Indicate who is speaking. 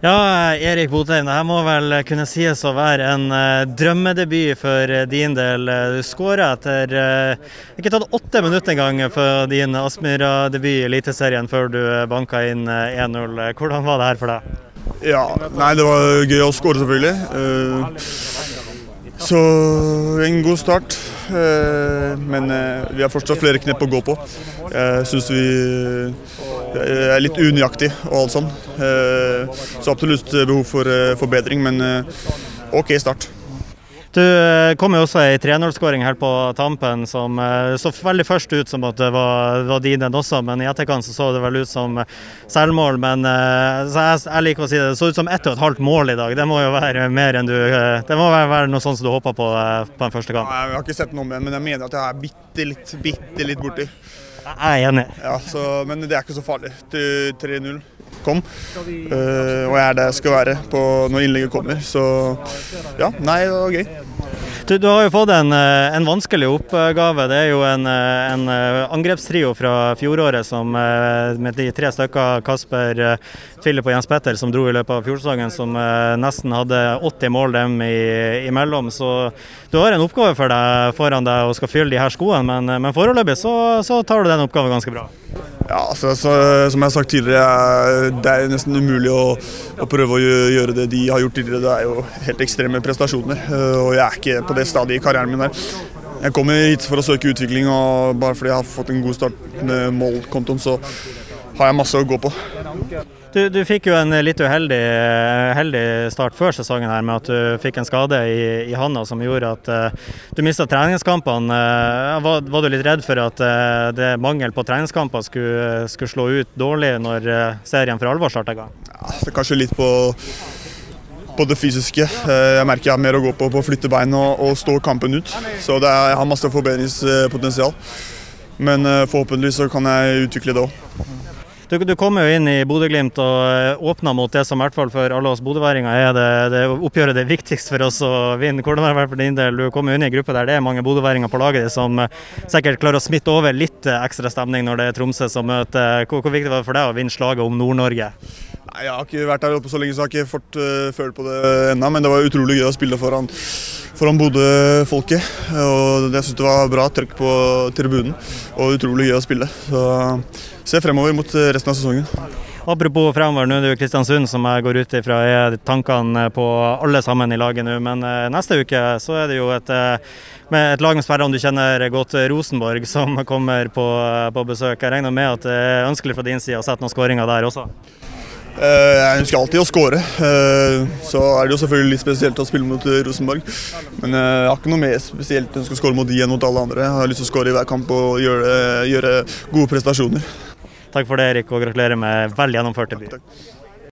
Speaker 1: Ja, Erik Botheim, det her må vel kunne sies å være en uh, drømmedebut for uh, din del. Du skåra etter uh, ikke tatt åtte minutter engang for din Aspmyra-debut i Eliteserien før du banka inn 1-0. Hvordan var det her for deg?
Speaker 2: Ja, nei, Det var gøy å skåre, selvfølgelig. så en god start. Men vi har fortsatt flere knep å gå på. Jeg syns vi er litt unøyaktig og alt sånn. Eh, så absolutt behov for eh, forbedring, men eh, OK start.
Speaker 1: Du kom jo også ei 3-0-skåring her på tampen som så veldig først ut som at det var, var din den også, men i etterkant så, så det vel ut som selvmål. Men jeg, jeg, liker å si det, det så ut som ett og et halvt mål i dag. Det må jo være mer enn du Det må være noe sånt som du håpa på på den første kampen?
Speaker 2: Jeg har ikke sett noe med men jeg mener at jeg er bitte litt, bitte litt borti.
Speaker 1: Jeg er enig.
Speaker 2: Ja, så, men det er ikke så farlig. 3-0 kom, uh, og jeg er der jeg skal være på når innlegget kommer. Så ja, nei, det var gøy.
Speaker 1: Du, du, har jo fått en, eh, en, vanskelig oppgave. Det er jo en, eh, en angrepstrio fra fjoråret som, med de tre stykker, Kasper, Filip og Jens Petter, som dro i løpet av fjorsesongen, som nesten hadde 80 mål dem imellom. Så du har en oppgave for deg foran deg og skal fylle de her skoene, men, men foreløpig så, så tar du den oppgaven ganske bra.
Speaker 2: Ja, altså, så, Som jeg har sagt tidligere, det er nesten umulig å, å, prøve å gjøre det de har gjort tidligere. Det er jo helt ekstreme prestasjoner. Eh, og jeg er ikke på det stadiet i karrieren min der. Jeg kommer hit for å søke utvikling, og bare fordi jeg har fått en god start med målkontoen, så har jeg masse å gå på.
Speaker 1: Du, du, fikk jo en litt uheldig heldig start før sesongen her med at du fikk en skade i, i handa som gjorde at uh, du mista treningskampene. Uh, var, var, du litt redd for at uh, det mangel på treningskamper skulle, skulle, slå ut dårlig når serien for alvor starta i gang?
Speaker 2: Ja, kanskje litt på, på det fysiske. Jeg merker jeg har mer å gå på på å flytte bein og, og stå kampen ut. Så er, jeg har masse forbedringspotensial. Men forhåpentligvis så kan jeg utvikle det òg.
Speaker 1: Du, du kommer jo inn i Bodø-Glimt og eh, åpner mot det som i hvert fall for alle oss bodøværinger er det, det oppgjøret det er viktigst for oss å vinne. Hvordan har det for din del? Du kommer inn i en gruppe der det er mange bodøværinger på laget som eh, sikkert klarer å smitte over litt eh, ekstra stemning når det er Tromsø som møter. Hvor, hvor viktig var det for deg å vinne slaget om Nord-Norge?
Speaker 2: Jeg har ikke vært der oppe så lenge, så jeg har ikke fått uh, følt på det ennå. Men det var utrolig gøy å spille foran, foran Bodø-folket. Og Jeg syns det var bra trøkk på tribunen og utrolig gøy å spille. Så ser fremover mot eh, resten av sesongen.
Speaker 1: Apropos fremover, nå er det jo Kristiansund som jeg går ut ifra er tankene på alle sammen i laget nå. Men eh, neste uke så er det jo et, eh, et lag med sperre, om du kjenner godt Rosenborg, som kommer på, på besøk. Jeg regner med at det er ønskelig fra din side å sette noen skåringer der også?
Speaker 2: Jeg ønsker alltid å skåre. Så er det jo selvfølgelig litt spesielt å spille mot Rosenborg. Men jeg har ikke noe mer spesielt ønske å skåre mot de enn mot alle andre. Jeg har lyst til å skåre i hver kamp og gjøre, gjøre gode prestasjoner.
Speaker 1: Takk for det, Erik, og gratulerer med vel gjennomført debut.